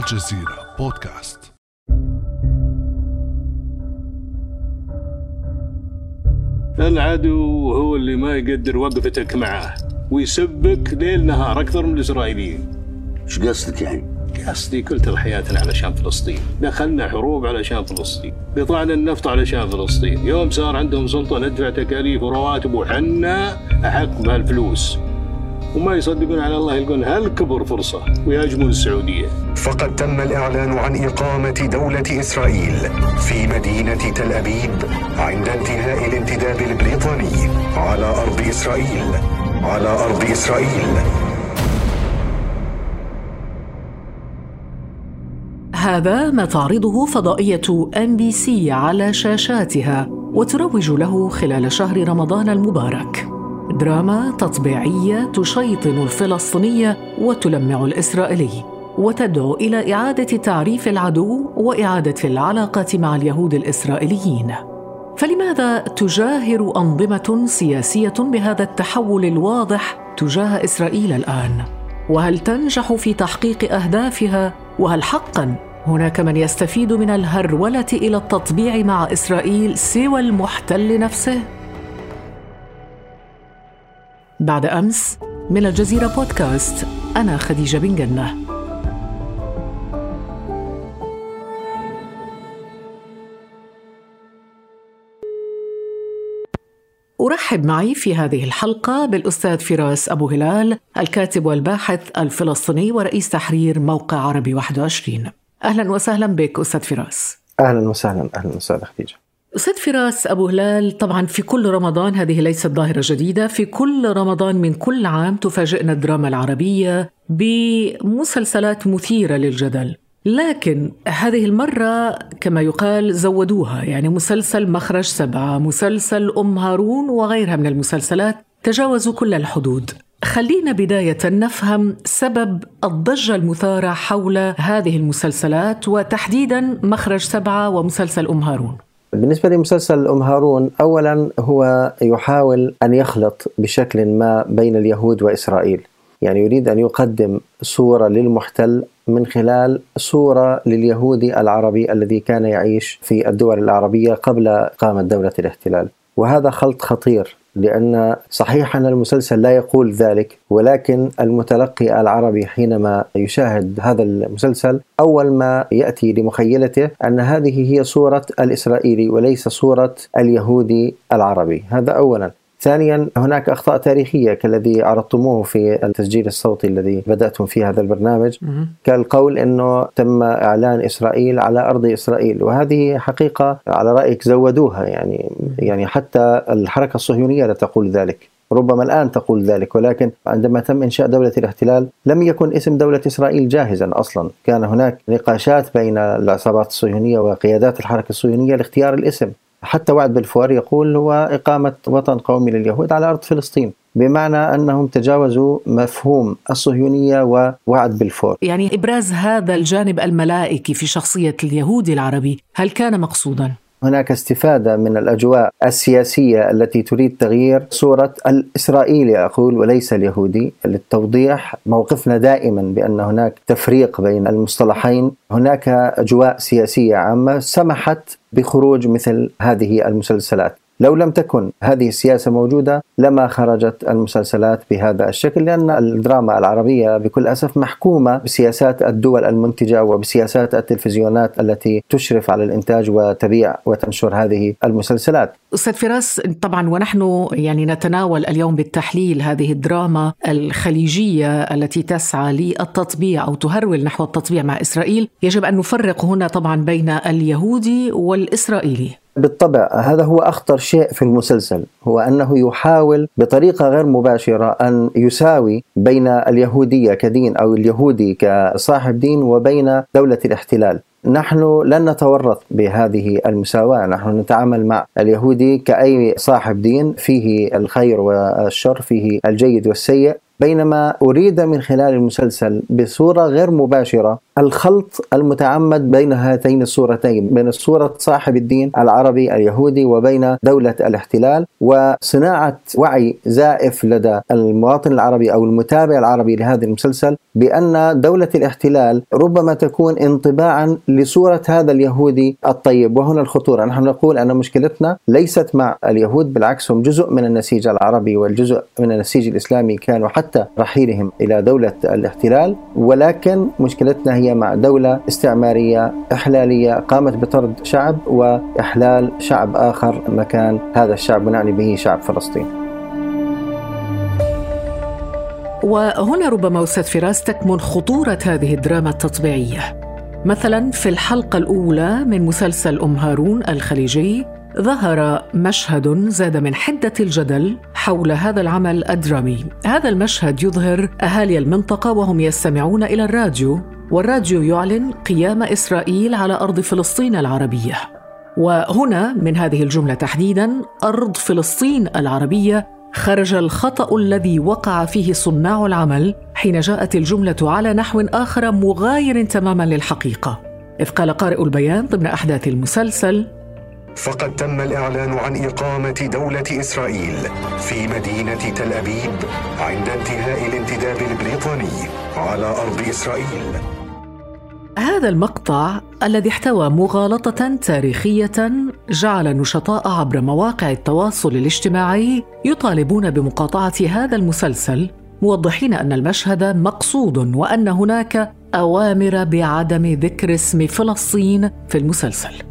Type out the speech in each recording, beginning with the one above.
الجزيرة بودكاست. العدو هو اللي ما يقدر وقفتك معه ويسبك ليل نهار أكثر من الإسرائيليين. إيش قصدك يعني؟ قصدي كل تضحياتنا علشان فلسطين. دخلنا حروب علشان فلسطين. قطعنا النفط علشان فلسطين. يوم صار عندهم سلطة ندفع تكاليف ورواتب وحنا أحق بهالفلوس. وما يصدقون على الله يلقون هالكبر فرصة ويهاجمون السعودية. فقد تم الإعلان عن إقامة دولة إسرائيل في مدينة تل أبيب عند انتهاء الانتداب البريطاني على أرض إسرائيل. على أرض إسرائيل. هذا ما تعرضه فضائية MBC على شاشاتها وتروج له خلال شهر رمضان المبارك. دراما تطبيعية تشيطن الفلسطينية وتلمع الإسرائيلي، وتدعو إلى إعادة تعريف العدو وإعادة العلاقات مع اليهود الإسرائيليين. فلماذا تجاهر أنظمة سياسية بهذا التحول الواضح تجاه إسرائيل الآن؟ وهل تنجح في تحقيق أهدافها؟ وهل حقا هناك من يستفيد من الهرولة إلى التطبيع مع إسرائيل سوى المحتل نفسه؟ بعد أمس من الجزيرة بودكاست أنا خديجة بن جنة. أرحب معي في هذه الحلقة بالأستاذ فراس أبو هلال الكاتب والباحث الفلسطيني ورئيس تحرير موقع عربي 21 أهلا وسهلا بك أستاذ فراس. أهلا وسهلا أهلا وسهلا خديجة. أستاذ فراس أبو هلال طبعا في كل رمضان هذه ليست ظاهرة جديدة في كل رمضان من كل عام تفاجئنا الدراما العربية بمسلسلات مثيرة للجدل. لكن هذه المرة كما يقال زودوها يعني مسلسل مخرج سبعة مسلسل أم هارون وغيرها من المسلسلات تجاوزوا كل الحدود. خلينا بداية نفهم سبب الضجة المثارة حول هذه المسلسلات وتحديدا مخرج سبعة ومسلسل أم هارون. بالنسبة لمسلسل أم هارون أولا هو يحاول أن يخلط بشكل ما بين اليهود وإسرائيل. يعني يريد أن يقدم صورة للمحتل من خلال صورة لليهودي العربي الذي كان يعيش في الدول العربية قبل إقامة دولة الاحتلال. وهذا خلط خطير. لأن صحيح أن المسلسل لا يقول ذلك ولكن المتلقي العربي حينما يشاهد هذا المسلسل أول ما يأتي لمخيلته أن هذه هي صورة الإسرائيلي وليس صورة اليهودي العربي. هذا أولا. ثانيا هناك أخطاء تاريخية كالذي عرضتموه في التسجيل الصوتي الذي بدأتم في هذا البرنامج كالقول إنه تم إعلان إسرائيل على أرض إسرائيل. وهذه حقيقة على رأيك زودوها يعني يعني حتى الحركة الصهيونية لا تقول ذلك. ربما الآن تقول ذلك ولكن عندما تم إنشاء دولة الاحتلال لم يكن اسم دولة إسرائيل جاهزا أصلا. كان هناك نقاشات بين العصابات الصهيونية وقيادات الحركة الصهيونية لاختيار الاسم. حتى وعد بلفور يقول هو إقامة وطن قومي لليهود على أرض فلسطين بمعنى أنهم تجاوزوا مفهوم الصهيونية ووعد بلفور يعني إبراز هذا الجانب الملائكي في شخصية اليهودي العربي هل كان مقصودا؟ هناك استفادة من الأجواء السياسية التي تريد تغيير صورة الإسرائيلي أقول وليس اليهودي. للتوضيح موقفنا دائما بأن هناك تفريق بين المصطلحين. هناك أجواء سياسية عامة سمحت بخروج مثل هذه المسلسلات. لو لم تكن هذه السياسة موجودة لما خرجت المسلسلات بهذا الشكل لأن الدراما العربية بكل أسف محكومة بسياسات الدول المنتجة وبسياسات التلفزيونات التي تشرف على الإنتاج وتبيع وتنشر هذه المسلسلات. أستاذ فراس طبعا ونحن يعني نتناول اليوم بالتحليل هذه الدراما الخليجية التي تسعى للتطبيع أو تهرول نحو التطبيع مع إسرائيل. يجب أن نفرق هنا طبعا بين اليهودي والإسرائيلي. بالطبع هذا هو أخطر شيء في المسلسل هو أنه يحاول بطريقة غير مباشرة أن يساوي بين اليهودية كدين أو اليهودي كصاحب دين وبين دولة الاحتلال. نحن لن نتورط بهذه المساواة نحن نتعامل مع اليهودي كأي صاحب دين فيه الخير والشر فيه الجيد والسيء. بينما أريد من خلال المسلسل بصورة غير مباشرة الخلط المتعمد بين هاتين الصورتين بين صورة صاحب الدين العربي اليهودي وبين دولة الاحتلال وصناعة وعي زائف لدى المواطن العربي أو المتابع العربي لهذا المسلسل بأن دولة الاحتلال ربما تكون انطباعا لصورة هذا اليهودي الطيب. وهنا الخطورة. نحن نقول أن مشكلتنا ليست مع اليهود بالعكس هم جزء من النسيج العربي والجزء من النسيج الإسلامي كانوا حتى رحيلهم إلى دولة الاحتلال ولكن مشكلتنا هي مع دولة استعمارية إحلالية قامت بطرد شعب وإحلال شعب آخر مكان هذا الشعب ونعني به شعب فلسطين. وهنا ربما أستاذ فراس تكمن خطورة هذه الدراما التطبيعية. مثلا في الحلقة الأولى من مسلسل أم هارون الخليجي ظهر مشهد زاد من حدة الجدل حول هذا العمل الدرامي. هذا المشهد يظهر أهالي المنطقة وهم يستمعون إلى الراديو والراديو يعلن قيام إسرائيل على أرض فلسطين العربية. وهنا من هذه الجملة تحديدا أرض فلسطين العربية خرج الخطأ الذي وقع فيه صناع العمل حين جاءت الجملة على نحو آخر مغاير تماما للحقيقة. إذ قال قارئ البيان ضمن أحداث المسلسل فقد تم الإعلان عن إقامة دولة إسرائيل في مدينة تل أبيب عند انتهاء الانتداب البريطاني على أرض إسرائيل هذا المقطع الذي احتوى مغالطة تاريخية جعل النشطاء عبر مواقع التواصل الاجتماعي يطالبون بمقاطعة هذا المسلسل موضحين أن المشهد مقصود وأن هناك أوامر بعدم ذكر اسم فلسطين في المسلسل.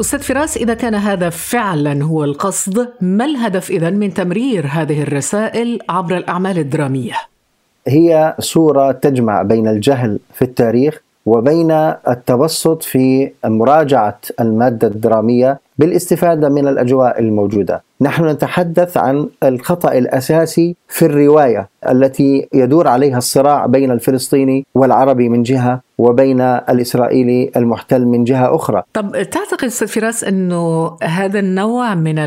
أستاذ فراس إذا كان هذا فعلا هو القصد ما الهدف إذن من تمرير هذه الرسائل عبر الأعمال الدرامية؟ هي صورة تجمع بين الجهل في التاريخ وبين التوسط في مراجعة المادة الدرامية بالاستفادة من الأجواء الموجودة نحن نتحدث عن الخطأ الأساسي في الرواية التي يدور عليها الصراع بين الفلسطيني والعربي من جهة وبين الإسرائيلي المحتل من جهة أخرى طب تعتقد أستاذ فراس أنه هذا النوع من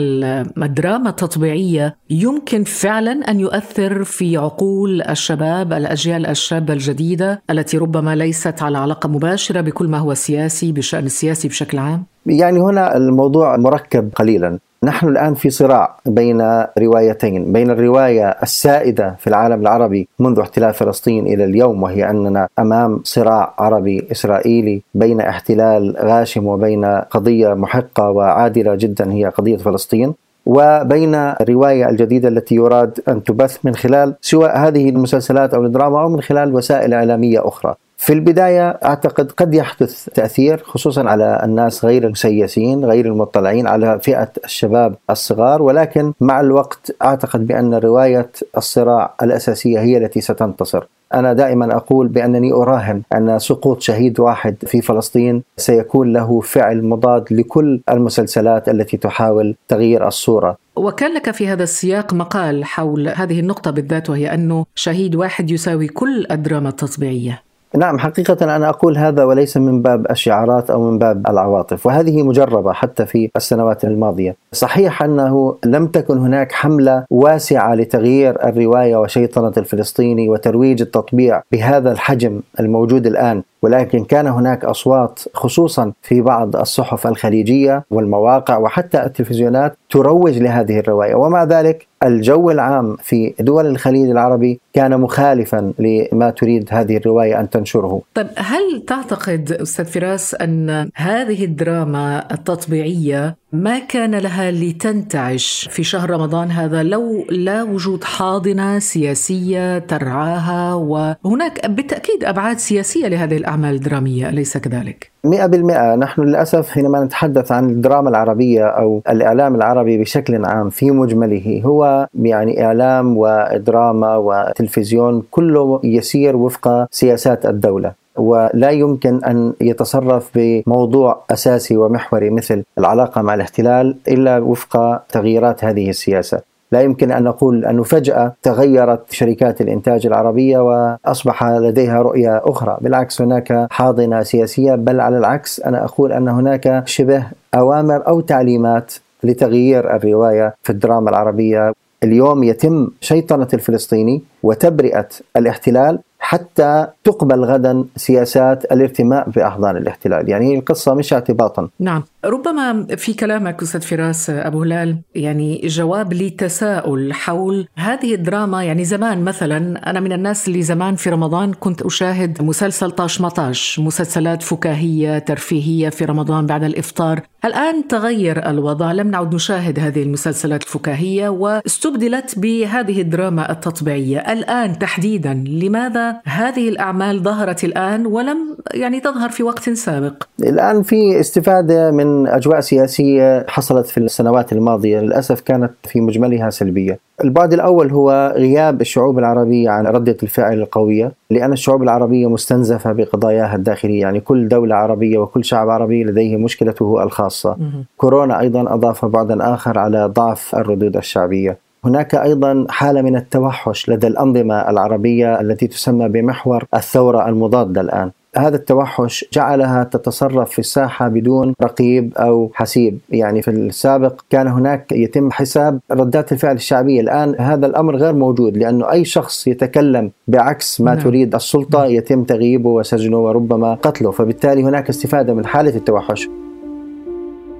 الدراما التطبيعية يمكن فعلا أن يؤثر في عقول الشباب الأجيال الشابة الجديدة التي ربما ليست على علاقة مباشرة بكل ما هو سياسي بالشأن السياسي بشكل عام؟ يعني هنا الموضوع مركب قليلا نحن الآن في صراع بين روايتين، بين الرواية السائدة في العالم العربي منذ احتلال فلسطين إلى اليوم وهي أننا أمام صراع عربي إسرائيلي بين احتلال غاشم وبين قضية محقة وعادلة جدا هي قضية فلسطين، وبين الرواية الجديدة التي يراد أن تبث من خلال سواء هذه المسلسلات أو الدراما أو من خلال وسائل إعلامية أخرى. في البداية أعتقد قد يحدث تأثير خصوصا على الناس غير المسيسين غير المطلعين على فئة الشباب الصغار. ولكن مع الوقت أعتقد بأن رواية الصراع الأساسية هي التي ستنتصر. أنا دائما أقول بأنني أراهن أن سقوط شهيد واحد في فلسطين سيكون له فعل مضاد لكل المسلسلات التي تحاول تغيير الصورة. وكان لك في هذا السياق مقال حول هذه النقطة بالذات وهي أنه شهيد واحد يساوي كل الدراما التطبيعية. نعم حقيقة أنا أقول هذا وليس من باب الشعارات أو من باب العواطف وهذه مجربة حتى في السنوات الماضية. صحيح أنه لم تكن هناك حملة واسعة لتغيير الرواية وشيطنة الفلسطيني وترويج التطبيع بهذا الحجم الموجود الآن ولكن كان هناك أصوات خصوصا في بعض الصحف الخليجية والمواقع وحتى التلفزيونات تروج لهذه الرواية ومع ذلك الجو العام في دول الخليج العربي كان مخالفا لما تريد هذه الرواية أن تنشره. طيب هل تعتقد أستاذ فراس أن هذه الدراما التطبيعية ما كان لها لتنتعش في شهر رمضان هذا لو لا وجود حاضنة سياسية ترعاها وهناك بالتأكيد أبعاد سياسية لهذه الأعمال الدرامية أليس كذلك؟ مئة بالمئة نحن للأسف حينما نتحدث عن الدراما العربية أو الإعلام العربي بشكل عام في مجمله هو يعني إعلام ودراما وتلفزيون كله يسير وفق سياسات الدولة ولا يمكن أن يتصرف بموضوع أساسي ومحوري مثل العلاقة مع الاحتلال إلا وفق تغييرات هذه السياسة. لا يمكن أن نقول انه فجأة تغيرت شركات الإنتاج العربية وأصبح لديها رؤية أخرى، بالعكس هناك حاضنة سياسية بل على العكس أنا أقول أن هناك شبه أوامر أو تعليمات لتغيير الرواية في الدراما العربية اليوم يتم شيطنة الفلسطيني وتبرئة الاحتلال حتى تقبل غدا سياسات الارتماء بأحضان الاحتلال، يعني القصة مش اعتباطا. نعم، ربما في كلامك أستاذ فراس أبو هلال يعني جواب لتساؤل حول هذه الدراما يعني زمان مثلا أنا من الناس اللي زمان في رمضان كنت أشاهد مسلسل طاش مطاش، مسلسلات فكاهية ترفيهية في رمضان بعد الإفطار، الآن تغير الوضع لم نعد نشاهد هذه المسلسلات الفكاهية واستبدلت بهذه الدراما التطبيعية، الآن تحديدا لماذا هذه الأعمال ظهرت الآن ولم يعني تظهر في وقت سابق؟ الآن في استفادة من أجواء سياسية حصلت في السنوات الماضية للأسف كانت في مجملها سلبية. البعد الأول هو غياب الشعوب العربية عن ردة الفعل القوية لأن الشعوب العربية مستنزفة بقضاياها الداخلية. يعني كل دولة عربية وكل شعب عربي لديه مشكلته الخاصة. كورونا أيضا أضاف بعدا آخر على ضعف الردود الشعبية. هناك أيضا حالة من التوحش لدى الأنظمة العربية التي تسمى بمحور الثورة المضادة الآن. هذا التوحش جعلها تتصرف في الساحة بدون رقيب أو حسيب، يعني في السابق كان هناك يتم حساب ردات الفعل الشعبية، الآن هذا الأمر غير موجود لأنه أي شخص يتكلم بعكس ما نعم. تريد السلطة يتم تغييبه وسجنه وربما قتله، فبالتالي هناك استفادة من حالة التوحش.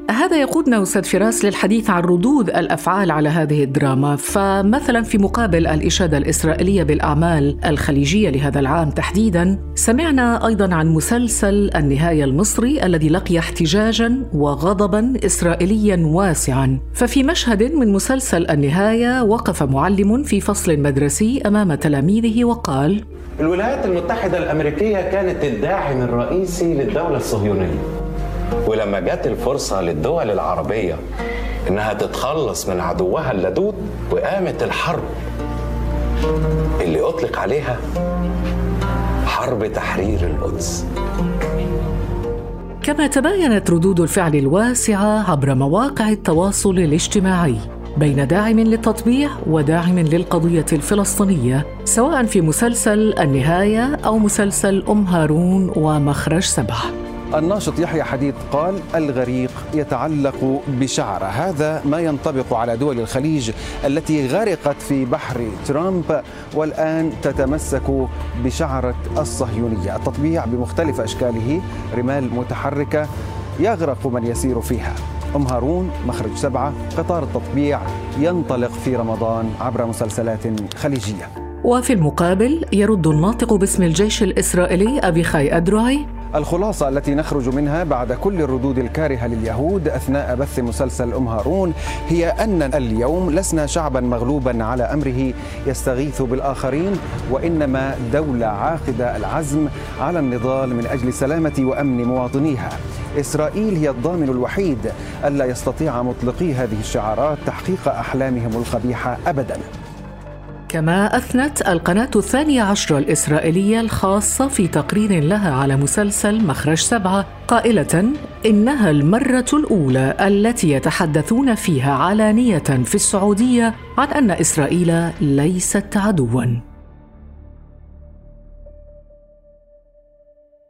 هذا يقودنا أستاذ فراس للحديث عن ردود الأفعال على هذه الدراما. فمثلا في مقابل الإشادة الإسرائيلية بالأعمال الخليجية لهذا العام تحديدا سمعنا أيضا عن مسلسل النهاية المصري الذي لقي احتجاجا وغضبا إسرائيليا واسعا. ففي مشهد من مسلسل النهاية وقف معلم في فصل مدرسي أمام تلاميذه وقال الولايات المتحدة الأمريكية كانت الداعم الرئيسي للدولة الصهيونية. ولما جت الفرصة للدول العربية إنها تتخلص من عدوها اللدود وقامت الحرب اللي أطلق عليها حرب تحرير القدس. كما تباينت ردود الفعل الواسعة عبر مواقع التواصل الاجتماعي بين داعم للتطبيع وداعم للقضية الفلسطينية سواء في مسلسل النهاية أو مسلسل أم هارون ومخرج سبع. الناشط يحيى حديد قال الغريق يتعلق بشعره. هذا ما ينطبق على دول الخليج التي غرقت في بحر ترامب والآن تتمسك بشعرة الصهيونية. التطبيع بمختلف أشكاله رمال متحركة يغرق من يسير فيها. أم هارون مخرج سبعة قطار التطبيع ينطلق في رمضان عبر مسلسلات خليجية. وفي المقابل يرد الناطق باسم الجيش الإسرائيلي أبيخاي أدراي الخلاصة التي نخرج منها بعد كل الردود الكارهة لليهود أثناء بث مسلسل أم هارون هي أن اليوم لسنا شعبا مغلوبا على أمره يستغيث بالآخرين وإنما دولة عاقدة العزم على النضال من أجل سلامة وأمن مواطنيها. إسرائيل هي الضامن الوحيد ألا يستطيع مطلقي هذه الشعارات تحقيق أحلامهم القبيحة أبداً. كما أثنت القناة الثانية عشر الإسرائيلية الخاصة في تقرير لها على مسلسل مخرج سبعة قائلة إنها المرة الأولى التي يتحدثون فيها علانية في السعودية عن أن إسرائيل ليست عدواً.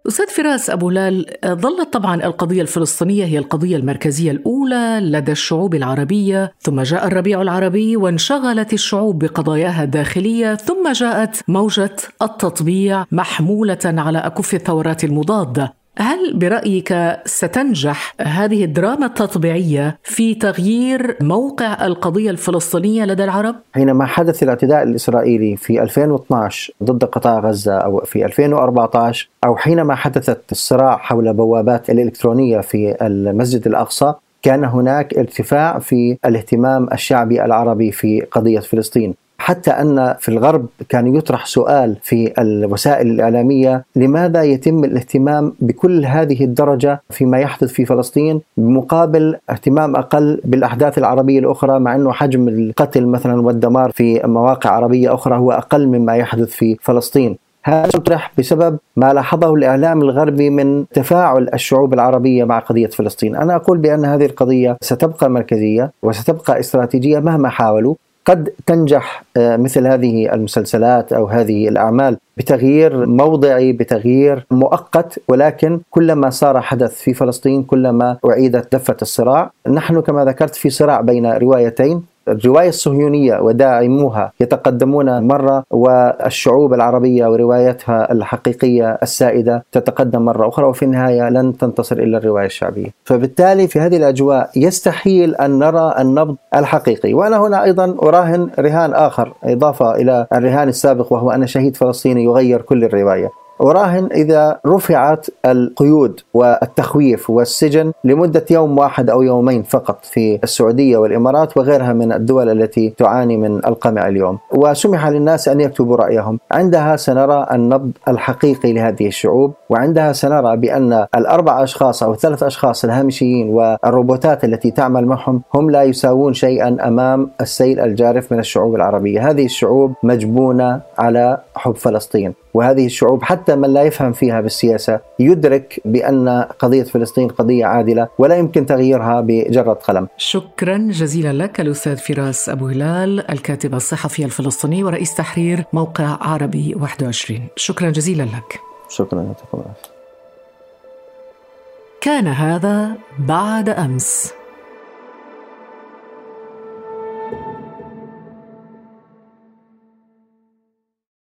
أستاذ فراس أبو لال ظلت طبعا القضية الفلسطينية هي القضية المركزية الأولى لدى الشعوب العربية ثم جاء الربيع العربي وانشغلت الشعوب بقضاياها الداخلية ثم جاءت موجة التطبيع محمولة على أكف الثورات المضادة. هل برأيك ستنجح هذه الدراما التطبيعية في تغيير موقع القضية الفلسطينية لدى العرب؟ حينما حدث الاعتداء الإسرائيلي في 2012 ضد قطاع غزة أو في 2014 أو حينما حدثت الصراع حول بوابات الإلكترونية في المسجد الأقصى كان هناك ارتفاع في الاهتمام الشعبي العربي في قضية فلسطين حتى أن في الغرب كان يطرح سؤال في الوسائل الإعلامية لماذا يتم الاهتمام بكل هذه الدرجة فيما يحدث في فلسطين بمقابل اهتمام أقل بالأحداث العربية الأخرى مع إنه حجم القتل مثلا والدمار في مواقع عربية أخرى هو أقل مما يحدث في فلسطين؟ هذا يطرح بسبب ما لاحظه الإعلام الغربي من تفاعل الشعوب العربية مع قضية فلسطين، أنا أقول بأن هذه القضية ستبقى مركزية وستبقى استراتيجية مهما حاولوا، قد تنجح آه، مثل هذه المسلسلات أو هذه الأعمال بتغيير موضعي بتغيير مؤقت ولكن كلما صار حدث في فلسطين كلما أعيدت دفة الصراع، نحن كما ذكرت في صراع بين روايتين الرواية الصهيونية وداعموها يتقدمون مرة والشعوب العربية وروايتها الحقيقية السائدة تتقدم مرة أخرى وفي النهاية لن تنتصر إلا الرواية الشعبية. فبالتالي في هذه الأجواء يستحيل أن نرى النبض الحقيقي. وأنا هنا أيضا أراهن رهان آخر إضافة إلى الرهان السابق وهو أن شهيد فلسطيني يغير كل الرواية. أراهن إذا رفعت القيود والتخويف والسجن لمدة يوم واحد أو يومين فقط في السعودية والإمارات وغيرها من الدول التي تعاني من القمع اليوم. وسمح للناس أن يكتبوا رأيهم. عندها سنرى النبض الحقيقي لهذه الشعوب وعندها سنرى بأن الأربع أشخاص أو الثلاث أشخاص الهامشيين والروبوتات التي تعمل معهم هم لا يساوون شيئا أمام السيل الجارف من الشعوب العربية. هذه الشعوب مجبونة على حب فلسطين. وهذه الشعوب حتى من لا يفهم فيها بالسياسة يدرك بأن قضية فلسطين قضية عادلة ولا يمكن تغييرها بجرة قلم. شكرا جزيلا لك الأستاذ فراس أبو هلال الكاتب الصحفي الفلسطيني ورئيس تحرير موقع عربي 21 شكرا جزيلا لك. شكرا يعطيكم كان هذا بعد أمس.